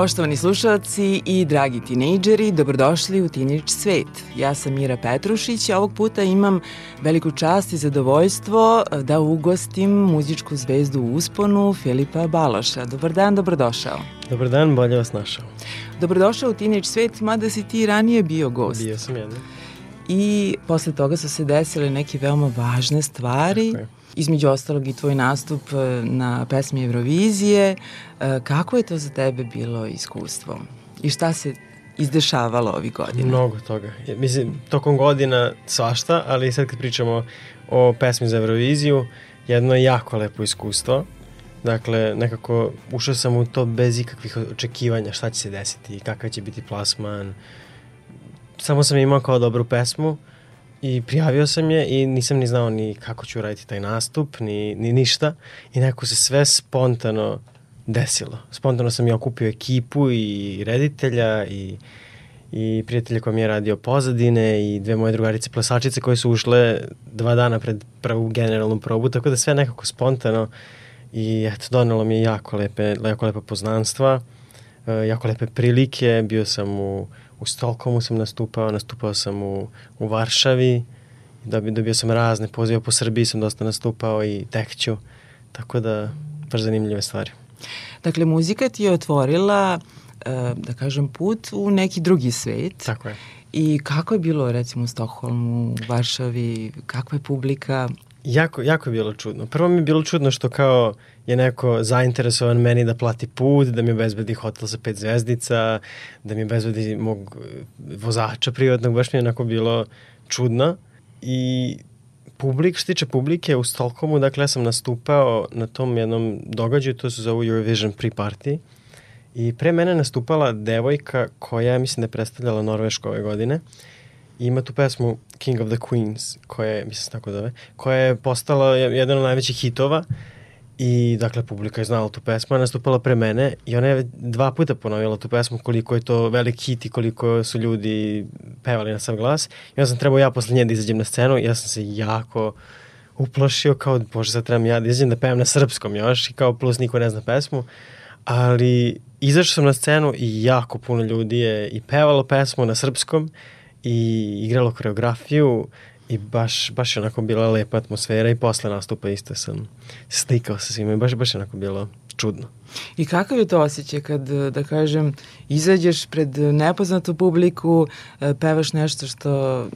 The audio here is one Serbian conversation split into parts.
Poštovani slušalci i dragi tinejdžeri, dobrodošli u Teenage svet. Ja sam Mira Petrušić, a ovog puta imam veliku čast i zadovoljstvo da ugostim muzičku zvezdu u usponu Filipa Baloša. Dobar dan, dobrodošao. Dobar dan, bolje vas našao. Dobrodošao u Teenage svet, mada si ti ranije bio gost. Bio sam jedan. I posle toga su se desile neke veoma važne stvari. Tako je između ostalog i tvoj nastup e, na pesmi Eurovizije. E, kako je to za tebe bilo iskustvo? I šta se izdešavalo ovih godina? Mnogo toga. Mislim, tokom godina svašta, ali sad kad pričamo o pesmi za Euroviziju, jedno je jako lepo iskustvo. Dakle, nekako ušao sam u to bez ikakvih očekivanja šta će se desiti, kakav će biti plasman. Samo sam imao kao dobru pesmu I prijavio sam je i nisam ni znao ni kako ću raditi taj nastup, ni, ni ništa. I nekako se sve spontano desilo. Spontano sam i okupio ekipu i reditelja i, i prijatelja koja mi je radio pozadine i dve moje drugarice plesačice koje su ušle dva dana pred prvu generalnu probu, tako da sve nekako spontano i eto, donelo mi je jako lepe, jako lepe poznanstva, e, jako lepe prilike, bio sam u u Stolkomu sam nastupao, nastupao sam u, u Varšavi, dobio, dobio sam razne pozive po Srbiji, sam dosta nastupao i Tekću, tako da baš zanimljive stvari. Dakle, muzika ti je otvorila, e, da kažem, put u neki drugi svet. Tako je. I kako je bilo, recimo, u Stokholmu, u Varšavi, kakva je publika? Jako, jako je bilo čudno. Prvo mi je bilo čudno što kao je neko zainteresovan meni da plati put, da mi obezbedi hotel sa pet zvezdica, da mi obezbedi mog vozača privatnog, baš mi je onako bilo čudno. I publik, što tiče publike u Stolkomu, dakle ja sam nastupao na tom jednom događaju, to se zove Eurovision Pre-Party. I pre mene nastupala devojka koja, mislim da je predstavljala Norvešku ove godine. I ima tu pesmu King of the Queens, koja je, mislim se tako zove, koja je postala jedan od najvećih hitova. I, dakle, publika je znala tu pesmu, a nastupala pre mene i ona je dva puta ponovila tu pesmu koliko je to velik hit i koliko su ljudi pevali na sam glas. I onda sam trebao ja posle nje da izađem na scenu i ja sam se jako uplašio kao, bože, sad trebam ja da izađem da pevam na srpskom još i kao plus niko ne zna pesmu. Ali izašao sam na scenu i jako puno ljudi je i pevalo pesmu na srpskom i igralo koreografiju i baš, baš onako bila lepa atmosfera i posle nastupa isto sam slikao sa svima i baš, baš onako bilo čudno. I kakav je to osjećaj kad, da kažem, izađeš pred nepoznatu publiku, e, pevaš nešto što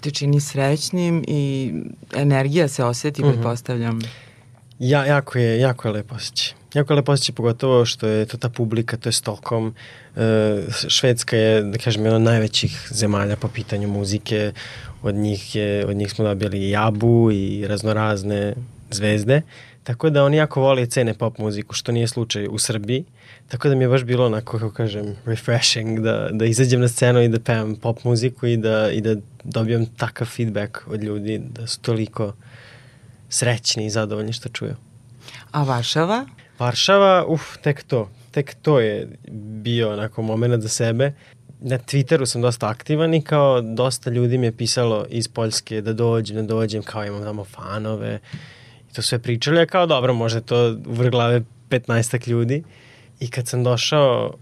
te čini srećnim i energija se osjeti, mm -hmm. pretpostavljam. Ja, jako je, jako je lepo osjećaj. Jako lepo osjećaj, pogotovo što je to ta publika, to je Stockholm. E, Švedska je, da kažem, jedna od najvećih zemalja po pitanju muzike. Od njih, je, od njih smo dobili Jabu i raznorazne zvezde. Tako da oni jako vole cene pop muziku, što nije slučaj u Srbiji. Tako da mi je baš bilo onako, kako kažem, refreshing da, da izađem na scenu i da pevam pop muziku i da, i da dobijam takav feedback od ljudi da su toliko srećni i zadovoljni što čuju. A Varšava? Varšava, uf, tek to. Tek to je bio onako moment za sebe. Na Twitteru sam dosta aktivan i kao dosta ljudi mi je pisalo iz Poljske da dođem, da dođem, kao imam tamo fanove. to sve pričali, a kao dobro, možda to u glave 15 ljudi. I kad sam došao,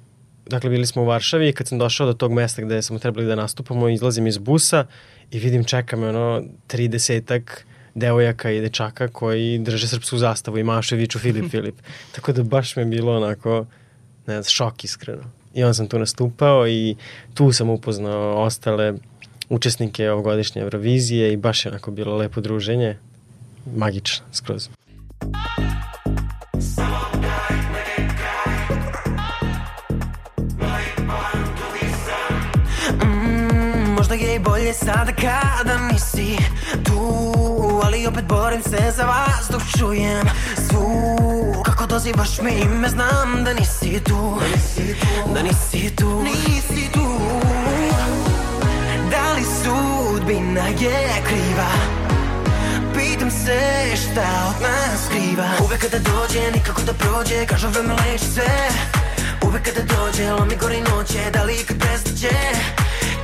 dakle bili smo u Varšavi i kad sam došao do tog mesta gde smo trebali da nastupamo, izlazim iz busa i vidim čeka me ono 30 devojaka i dečaka koji drže srpsku zastavu i maše viču Filip Filip. Tako da baš me bilo onako, ne znam, šok iskreno. I onda sam tu nastupao i tu sam upoznao ostale učesnike ovogodišnje Eurovizije i baš je onako bilo lepo druženje. Magično, skroz. Mm, možda je i bolje sada kada nisi tu Ali opet borim se za vas dok čujem svu Kako dozivaš me ime znam da nisi tu. Da nisi tu. Nisi tu. Da li sudbina je kriva? Pitam se šta od nas skriva. Uvek kada dođe nikako da prođe Kažu vreme leči sve Uvek kada dođe lomi gori noće Da li ikad prestaće?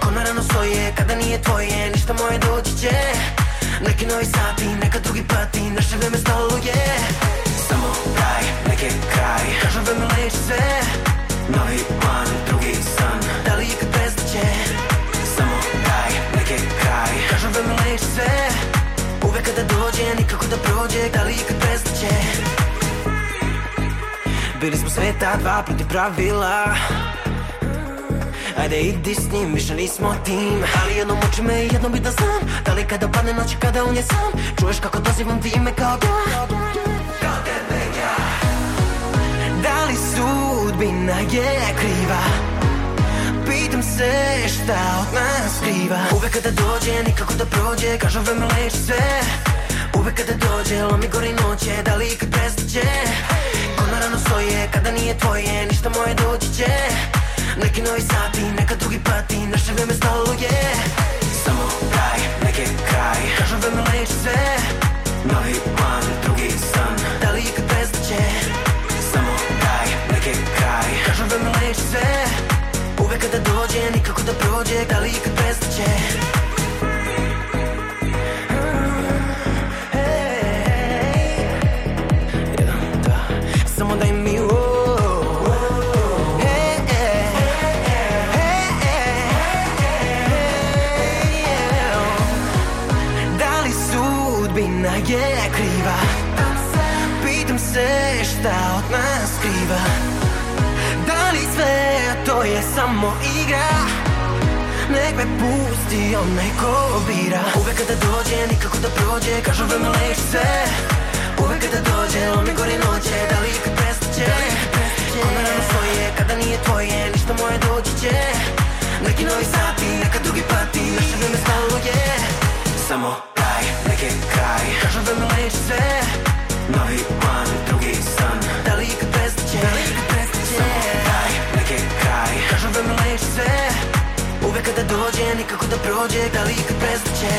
Ko na rano svoje kada nije tvoje Ništa moje doći će Neki novi sati, neka drugi pati Naše vreme stalo je. Samo kraj, neki kraj. Kažu vreme leči sve. Novi plan, drugi san. Da li ikad prestaće? Samo kraj, neki kraj. Kažu vreme leči sve. Uvek kada dođe, nikako da prođe. Da li ikad prestaće? Bili smo sveta dva protiv pravila Ajde idi s njim, više nismo tim. Ali jednom uči me, jednom bi da znam. Da li kada padne noć, kada on je sam? Čuješ kako dozivam ti ime kao da? Kao tebe ja. Da li sudbina je kriva? Pitam se šta od nas skriva. Uvek kada dođe, nikako da prođe. Kažu vreme leči sve. Uvek kada dođe, lomi gori noće. Da li ikad prestaće? Ko na rano svoje, kada nije tvoje Ništa moje doći će Neki novi sati, neka drugi pati Naše vreme stalo je. Samo kraj, neki kraj. Kažem vreme leči sve. Novi plan, drugi san. Da li ikad prestaće? Samo kraj, neki kraj. Kažem vreme leči sve. Uvek kada dođe, nikako da prođe. Da li ikad prestaće šta od nas skriva. Da li sve to je samo igra? Nek me pusti onaj ko bira? Uvek kada dođe, nikako da prođe Kažu vreme leči sve. Uvek kada dođe, on mi gori noće Da li ikad prestaće? Ko na rano svoje, kada nije tvoje Ništa moje doći dođe, nikako da prođe Da li ikad prestaće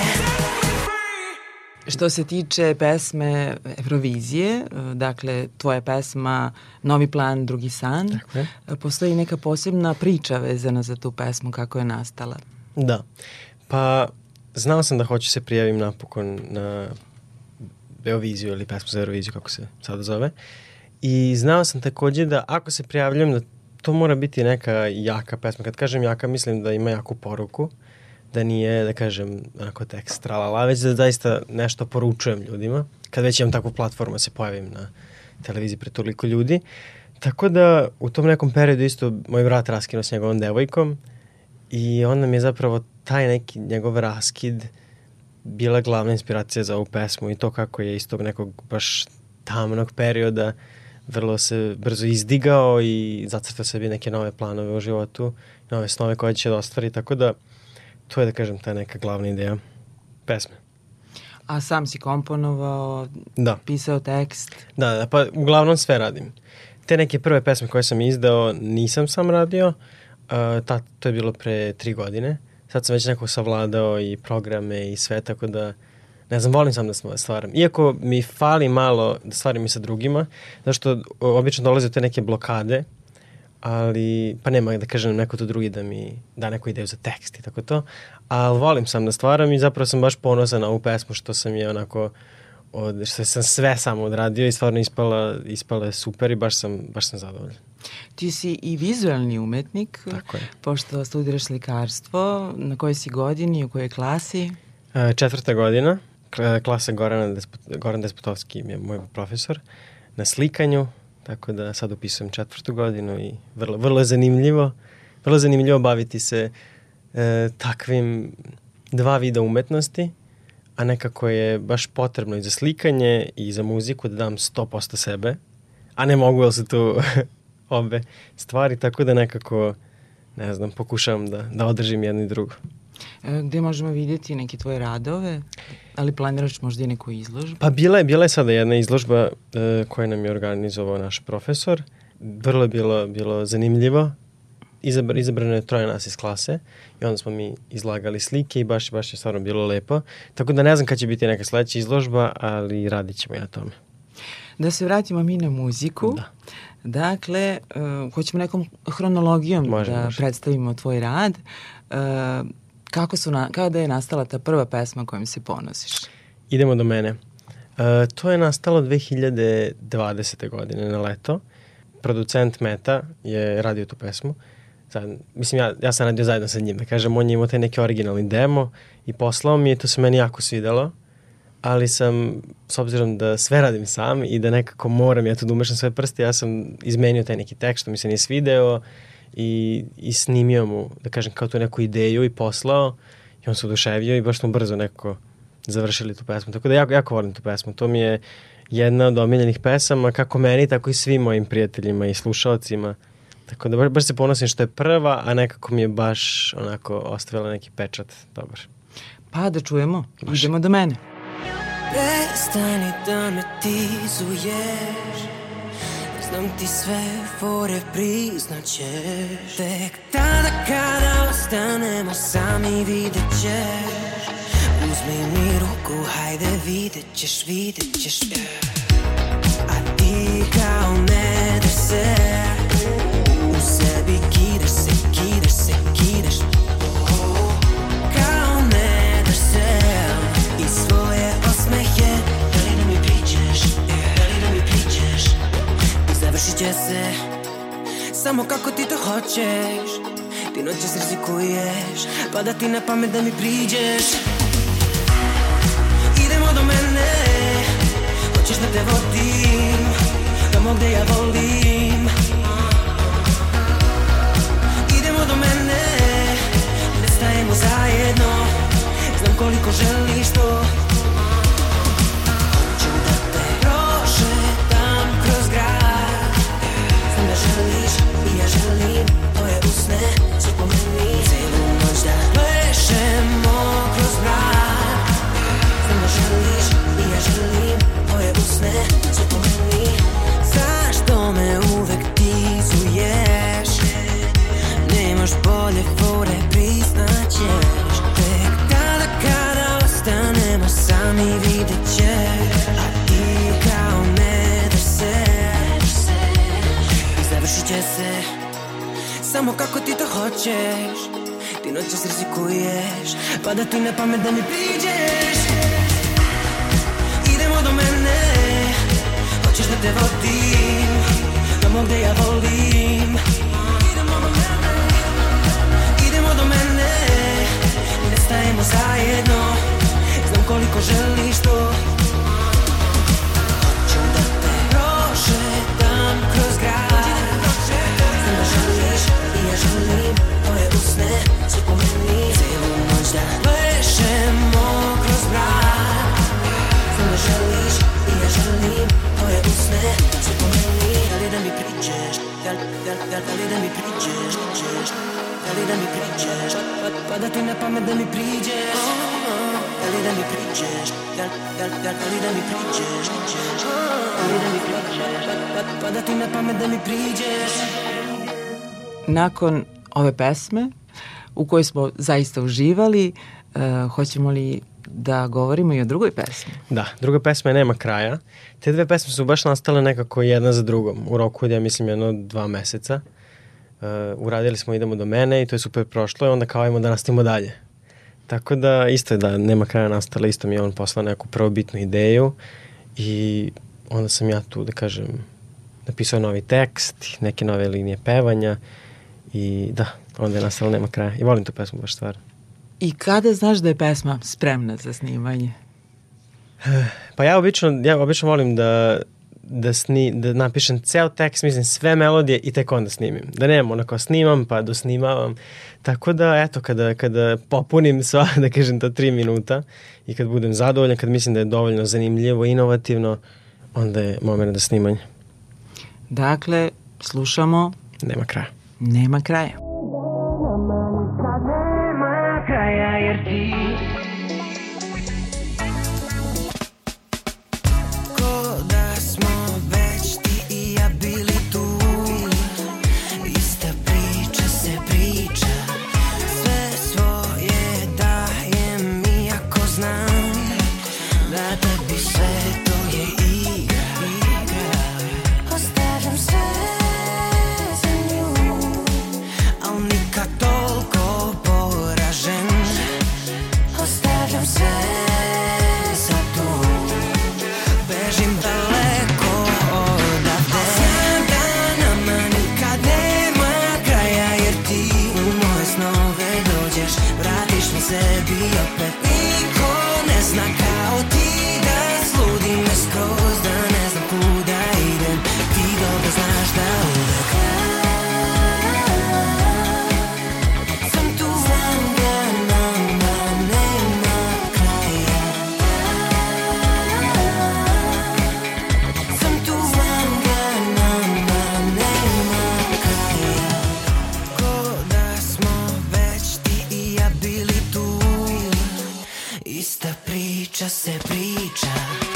Što se tiče pesme Eurovizije, dakle, tvoja pesma Novi plan, drugi san, Tako je. postoji neka posebna priča vezana za tu pesmu, kako je nastala. Da. Pa, znao sam da hoću se prijavim napokon na Beoviziju ili pesmu za Euroviziju, kako se sada zove. I znao sam takođe da ako se prijavljam da to mora biti neka jaka pesma. Kad kažem jaka, mislim da ima jaku poruku, da nije, da kažem, onako tekst tralala, već da zaista nešto poručujem ljudima. Kad već imam takvu platformu da se pojavim na televiziji pre toliko ljudi. Tako da u tom nekom periodu isto moj brat raskinuo s njegovom devojkom i onda mi je zapravo taj neki njegov raskid bila glavna inspiracija za ovu pesmu i to kako je iz tog nekog baš tamnog perioda vrlo se brzo izdigao i zacrtao sebi neke nove planove u životu, nove snove koje će da ostvari, tako da to je da kažem ta neka glavna ideja pesme. A sam si komponovao, Da. pisao tekst. Da, da, pa uglavnom sve radim. Te neke prve pesme koje sam izdao nisam sam radio, uh, ta, to je bilo pre tri godine. Sad sam već neko savladao i programe i sve, tako da ne znam, volim sam da smo- stvaram. Iako mi fali malo da stvarim i sa drugima, zato što o, obično dolaze te neke blokade, ali, pa nema da kažem neko to drugi da mi da neku ideju za tekst i tako to, ali volim sam da stvaram i zapravo sam baš ponosan na ovu pesmu što sam je onako od, što sam sve samo odradio i stvarno ispala, ispala je super i baš sam, baš sam zadovoljan. Ti si i vizualni umetnik, Tako je. pošto studiraš slikarstvo. Na kojoj si godini, u kojoj klasi? E, četvrta godina, klasa Goran, Despot, Goran Despotovski je moj profesor na slikanju, tako da sad upisujem četvrtu godinu i vrlo, vrlo je zanimljivo, vrlo zanimljivo baviti se e, takvim dva vida umetnosti, a nekako je baš potrebno i za slikanje i za muziku da dam 100% sebe, a ne mogu jer su tu obe stvari, tako da nekako, ne znam, pokušavam da, da održim jedno i drugo. E, Gde možemo vidjeti neke tvoje radove? Ali planiraš možda i neku izložbu? Pa bila je, bila je sada jedna izložba e, koju nam je organizovao naš profesor. Vrlo je bilo, bilo zanimljivo. Izabr, izabrano je troje nas iz klase i onda smo mi izlagali slike i baš, baš je stvarno bilo lepo. Tako da ne znam kad će biti neka sledeća izložba, ali radit ćemo i na tome. Da se vratimo mi na muziku. Da. Dakle, uh, hoćemo nekom hronologijom Može, da može. predstavimo tvoj rad. Uh, kako su na, kada je nastala ta prva pesma kojom se ponosiš? Idemo do mene. E, to je nastalo 2020. godine na leto. Producent Meta je radio tu pesmu. Sad, mislim, ja, ja sam radio zajedno sa njim, da kažem, on je imao taj neki originalni demo i poslao mi je, to se meni jako svidelo, ali sam, s obzirom da sve radim sam i da nekako moram ja tu da umešam sve prste, ja sam izmenio taj neki tekst, što mi se nije svideo i, i snimio mu, da kažem, kao tu neku ideju i poslao i on se oduševio i baš smo brzo nekako završili tu pesmu. Tako da jako, jako volim tu pesmu. To mi je jedna od omiljenih pesama, kako meni, tako i svim mojim prijateljima i slušalcima. Tako da baš, baš se ponosim što je prva, a nekako mi je baš onako ostavila neki pečat dobar. Pa da čujemo. Može. Idemo do mene. Prestani da me tizuješ Znam ti sve fore priznaćeš. Tek tada kada ostanemo sami vidjet ćeš. Uzmi mi ruku, hajde vidjet ćeš, vidjet ćeš. A ti kao ne daš se Samo kako ti to hoćeš. Ti noćas Pa da ti na pamet da mi priđeš. Idemo do mene Hoćeš da te vodim Tamo gde ja volim. Idemo do mene Ne stajemo zajedno Znam koliko želiš to. Hoću da te prošetam kroz grad Znam da želiš ja želim Tvoje usne su po meni. Celu noć da plešemo kroz mrak. Znam da želiš i ja želim Tvoje usne su po meni. Zašto me uvek tizuješ? Nemaš bolje fore priznaćeš. Tek tada kada ostanemo sami vidjet Će se Samo kako ti to hoćeš. Ti noćas rizikuješ Pa da ti na pamet da mi priđeš. Idemo do mene Hoćeš da te vodim Tamo gde ja volim. Idemo do mene Idemo do mene Ne stajemo zajedno. Znam koliko želiš to želim Tvoje usne su po meni Celu noć da plešemo kroz mrak Znam da želiš i ja želim Tvoje usne su po meni Da li da mi priđeš Da, da, da, da li da mi priđeš Priđeš. Da li da mi priđeš pa, pa, pa da ti na pamet da mi priđeš Da li da mi priđeš Da, da, da, da li da mi priđeš Priđeš. Da li da mi priđeš pa, pa, pa da ti na pamet da mi priđeš Nakon ove pesme u kojoj smo zaista uživali, uh, hoćemo li da govorimo i o drugoj pesmi? Da, druga pesma je Nema kraja. Te dve pesme su baš nastale nekako jedna za drugom. U roku od, ja mislim, jedno dva meseca. Uh, uradili smo Idemo do mene i to je super prošlo i onda kao ajmo da nastavimo dalje. Tako da isto je da nema kraja nastala, isto mi je on poslao neku prvobitnu ideju i onda sam ja tu, da kažem, napisao novi tekst, neke nove linije pevanja i da, onda je nastalo nema kraja. I volim tu pesmu baš stvarno. I kada znaš da je pesma spremna za snimanje? Pa ja obično, ja obično volim da da, sni, da napišem ceo tekst, mislim sve melodije i tek onda snimim. Da nemam onako snimam pa dosnimavam. Tako da eto kada, kada popunim sva da kažem ta tri minuta i kad budem zadovoljan, kad mislim da je dovoljno zanimljivo, inovativno, onda je moment da snimanje. Dakle, slušamo Nema kraja. Nema kraja. Priča se priča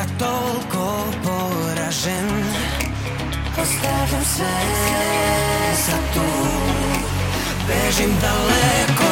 Nikad toliko poražen. Ostavljam sve za tu. Bežim daleko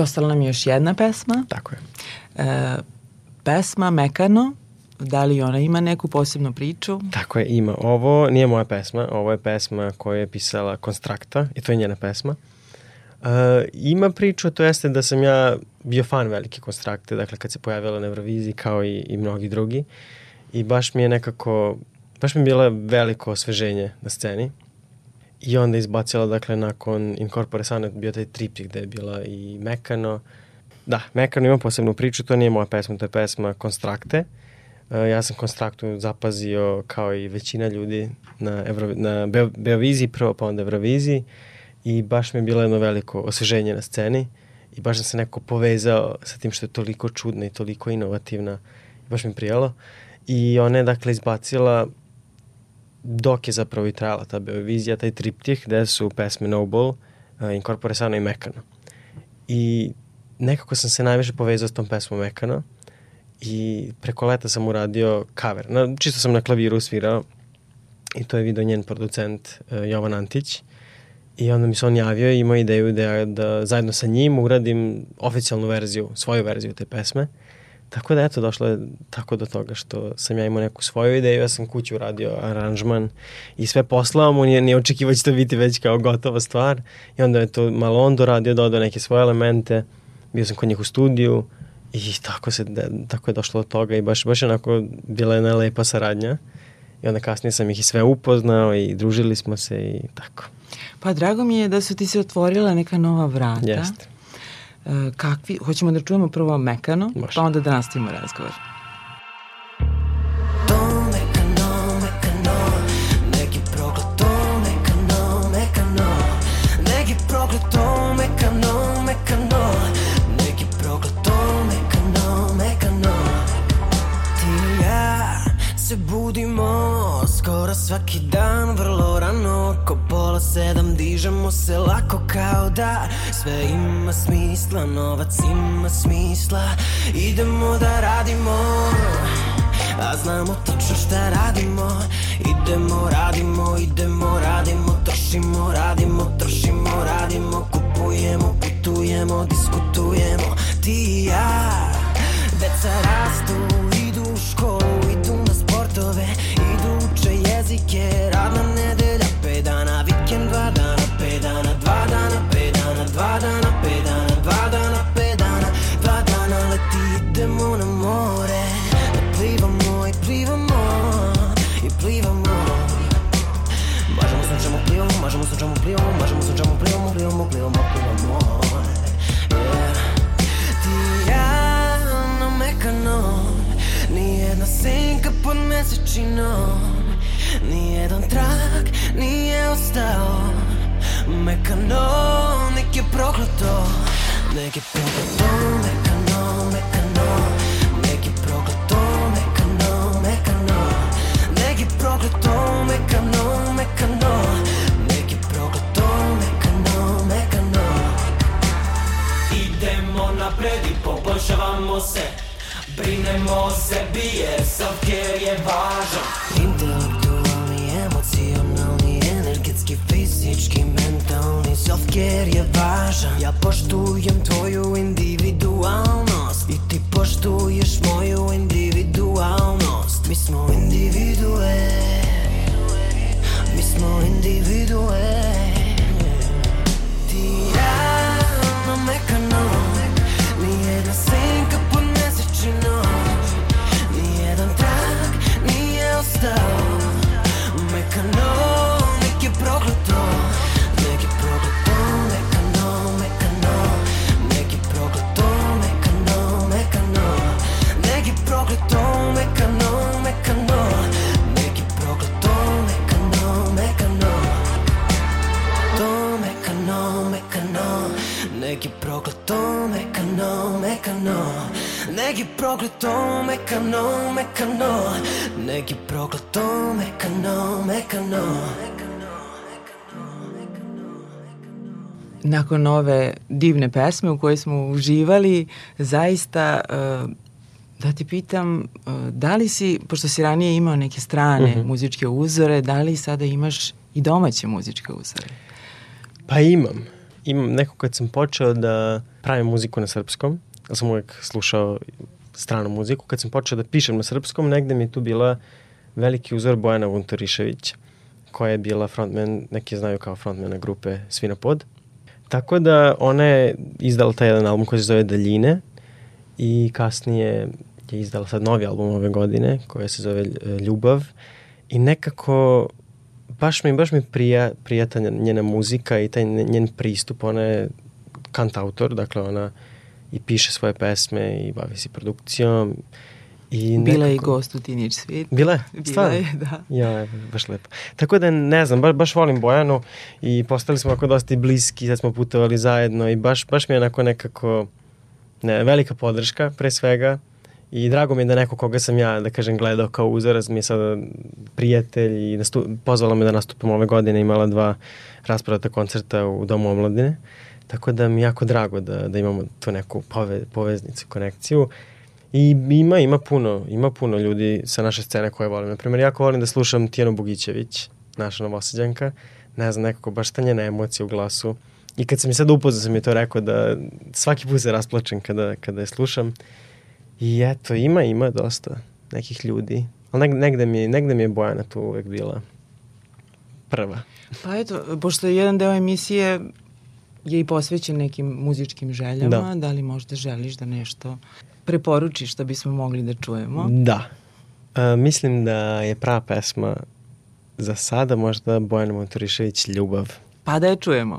I ostala nam je još jedna pesma. Tako je. E, pesma Mekano. Da li ona ima neku posebnu priču? Tako je, ima. Ovo nije moja pesma, ovo je pesma koju je pisala Konstrakta i to je njena pesma. Uh, ima priču, to jeste da sam ja bio fan velike Konstrakte, dakle kad se pojavila na Euroviziji kao i, i mnogi drugi i baš mi je nekako, baš mi je bilo veliko osveženje na sceni i onda izbacila, dakle, nakon Incorpore Sane bio taj triptih gde je bila i Mekano. Da, Mekano ima posebnu priču, to nije moja pesma, to je pesma Konstrakte. Uh, ja sam Konstraktu zapazio kao i većina ljudi na, Evro, na Beo, Beoviziji prvo, pa onda Euroviziji i baš mi je bilo jedno veliko osveženje na sceni i baš sam se neko povezao sa tim što je toliko čudna i toliko inovativna. Baš mi prijalo. I ona je dakle izbacila dok je zapravo i trajala ta Beovizija, taj triptih gde su pesme Noble, uh, Incorpore Sano i Mekano. I nekako sam se najviše povezao s tom pesmom Mekano i preko leta sam uradio cover. Na, čisto sam na klaviru svirao i to je video njen producent uh, Jovan Antić i onda mi se on javio i imao ideju da, da zajedno sa njim uradim oficijalnu verziju, svoju verziju te pesme. Tako da eto, došlo je tako do toga što sam ja imao neku svoju ideju, ja sam kuću uradio aranžman i sve poslao mu, nije, nije očekivao da će to biti već kao gotova stvar i onda je to malo on doradio, dodao neke svoje elemente, bio sam kod njih u studiju i tako, se, tako je došlo do toga i baš, baš onako bila jedna lepa saradnja i onda kasnije sam ih i sve upoznao i družili smo se i tako. Pa drago mi je da su ti se otvorila neka nova vrata. Jeste. E, kakvi, hoćemo da čujemo prvo mekano, Može. pa onda da nastavimo razgovor. Svaki dan vrlo rano Ko pola sedam dižemo se lako kao da. Sve ima smisla, novac ima smisla. Idemo da radimo a znamo tačno šta radimo. Idemo, radimo, idemo, radimo Trošimo, radimo, trošimo, radimo. Kupujemo, putujemo, diskutujemo mesečinom Nijedan trag nije ostao. Mekano, nek je prokleto. Nek je prokleto, mekano, mekano Nek je prokleto, mekano, mekano Nek je prokleto, mekano, mekano Nek je prokleto, mekano, mekano Idemo napred i poboljšavamo se Brinemo o sebi jer self-care je važan. Intelektualni, emocionalni, energetski, fizički, mentalni Self-care je važan. Ja poštujem tvoju individualnost I ti poštuješ moju individualnost. Mi smo individue Mi smo individue. Ti ja na mekanom Nijedna nije ostao Mekano, nek Neki prokleto, mekano, mekano Neki prokleto, mekano, mekano Nakon ove divne pesme u kojoj smo uživali, zaista uh, da ti pitam, uh, da li si, pošto si ranije imao neke strane Mhm. -huh. muzičke uzore, da li sada imaš i domaće muzičke uzore? Pa imam. Imam neko kad sam počeo da pravim muziku na srpskom, ja sam uvek slušao stranu muziku, kad sam počeo da pišem na srpskom, negde mi je tu bila veliki uzor Bojana Vuntariševića, koja je bila frontman, neki znaju kao frontmana grupe Svinopod. Tako da ona je izdala taj jedan album koji se zove Daljine i kasnije je izdala sad novi album ove godine koji se zove e, Ljubav i nekako baš mi, baš mi prija, prijata njena muzika i taj njen pristup. Ona je kantautor, dakle ona i piše svoje pesme i bavi se produkcijom. I Bila je i nekako- gost u Tinić svijet. Bila je? Bila Stvarno? je, da. Ja, baš lepo. Tako da ne znam, baš, baš volim Bojanu i postali smo ako dosta i bliski, sad smo putovali zajedno i baš, baš mi je onako nekako ne, velika podrška pre svega i drago mi je da neko koga sam ja, da kažem, gledao kao uzoraz mi je sada prijatelj i nastu, pozvala me da nastupam ove godine, imala dva raspravata koncerta u Domu omladine, tako da mi je jako drago da, da imamo tu neku pove, poveznicu, konekciju I ima, ima puno, ima puno ljudi sa naše scene koje volim. Naprimjer, jako volim da slušam Tijanu Bogićević, naša novosadđanka. Ne znam, nekako baš ta njena emocija u glasu. I kad sam je sad upoznao, sam je to rekao da svaki put se rasplačem kada, kada je slušam. I eto, ima, ima dosta nekih ljudi. Ali negde, negde, mi, negde mi je Bojana tu uvek bila prva. Pa eto, pošto je jedan deo emisije je i posvećen nekim muzičkim željama, da, da li možda želiš da nešto preporučiš da bismo mogli da čujemo? Da. E, mislim da je prava pesma za sada možda Bojana Motorišević Ljubav. Pa da je čujemo.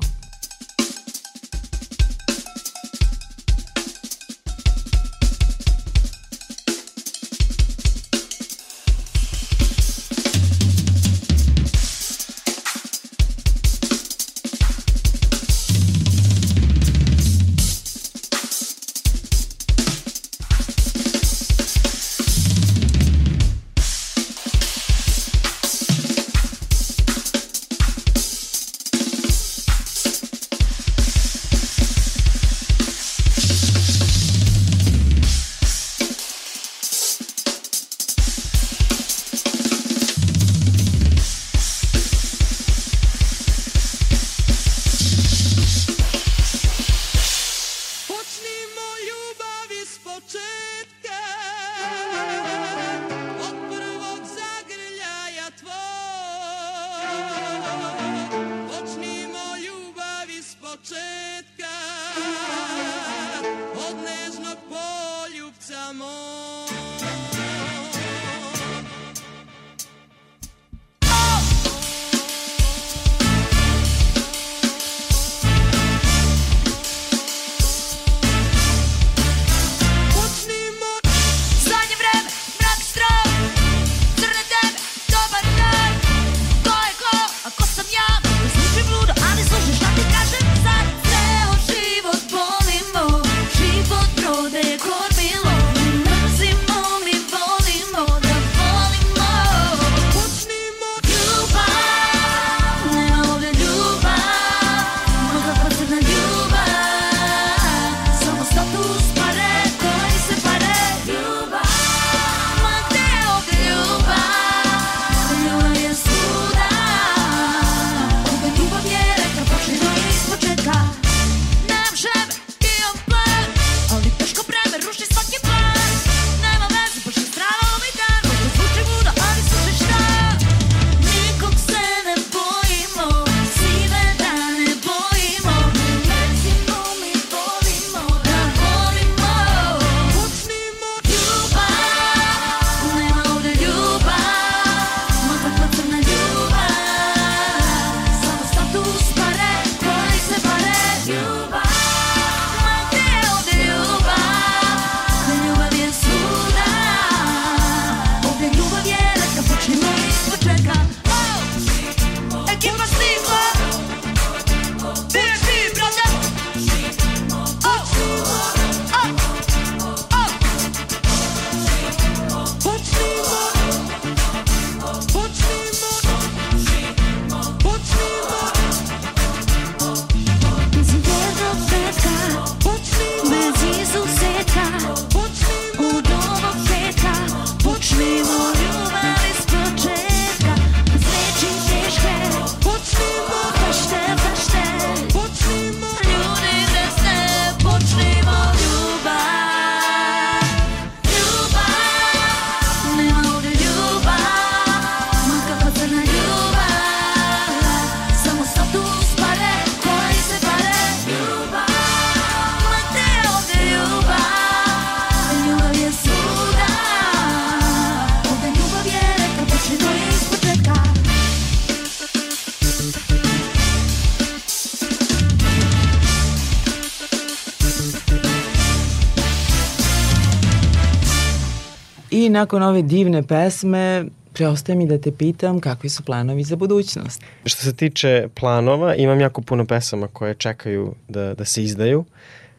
Nakon ove divne pesme preostaje mi da te pitam kakvi su planovi za budućnost. Što se tiče planova, imam jako puno pesama koje čekaju da, da se izdaju,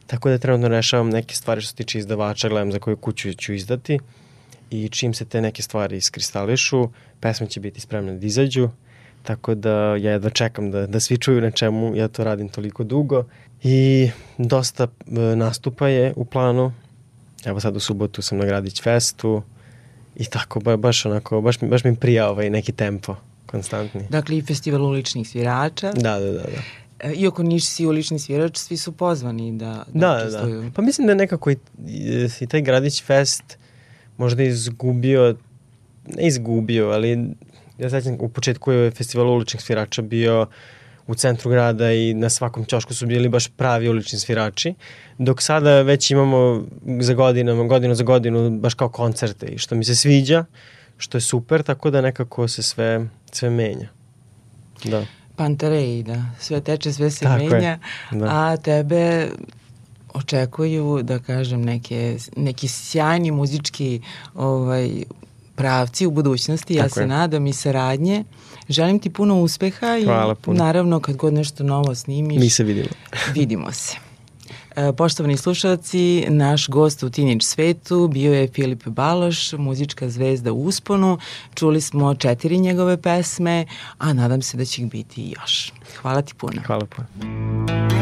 tako da trenutno rešavam neke stvari što se tiče izdavača, gledam za koju kuću ću izdati i čim se te neke stvari iskristališu, pesme će biti spremne da izađu, tako da ja jedva čekam da, da svi čuju na čemu ja to radim toliko dugo i dosta e, nastupa je u planu, Evo sad u subotu sam na Gradić festu i tako, ba, baš onako, baš mi, baš mi prija ovaj neki tempo konstantni. Dakle, i festival uličnih svirača. Da, da, da. da. E, Iako niš si ulični svirač, svi su pozvani da, da, Da, da, učestvuju. da. Pa mislim da nekako i, i, taj Gradić fest možda izgubio, ne izgubio, ali ja sećam u početku je festival uličnih svirača bio u centru grada i na svakom ćošku su bili baš pravi ulični svirači, dok sada već imamo za godinama, godinu za godinu baš kao koncerte i što mi se sviđa, što je super, tako da nekako se sve, sve menja. Da. Pantarej, da. Sve teče, sve se Tako je, menja, da. a tebe očekuju, da kažem, neke, neki sjajni muzički ovaj, pravci u budućnosti. Ja Tako se je. nadam i saradnje. Želim ti puno uspeha i Hvala puno. naravno kad god nešto novo snimiš, Mi se vidimo. vidimo se. E, Poštovani slušalci, naš gost u Teenage svetu bio je Filip Baloš, muzička zvezda u usponu. Čuli smo četiri njegove pesme, a nadam se da će ih biti još. Hvala ti puno. Hvala puno.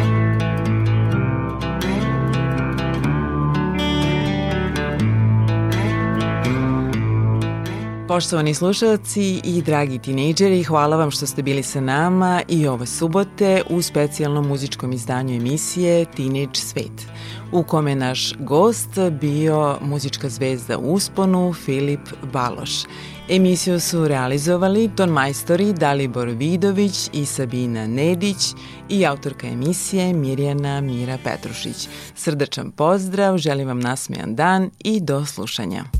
Poštovani slušalci i dragi tinejdžeri, hvala vam što ste bili sa nama i ove subote u specijalnom muzičkom izdanju emisije Teenage Svet, u kome je naš gost bio muzička zvezda u usponu Filip Baloš. Emisiju su realizovali ton majstori Dalibor Vidović i Sabina Nedić i autorka emisije Mirjana Mira Petrušić. Srdačan pozdrav, želim vam nasmejan dan i do slušanja.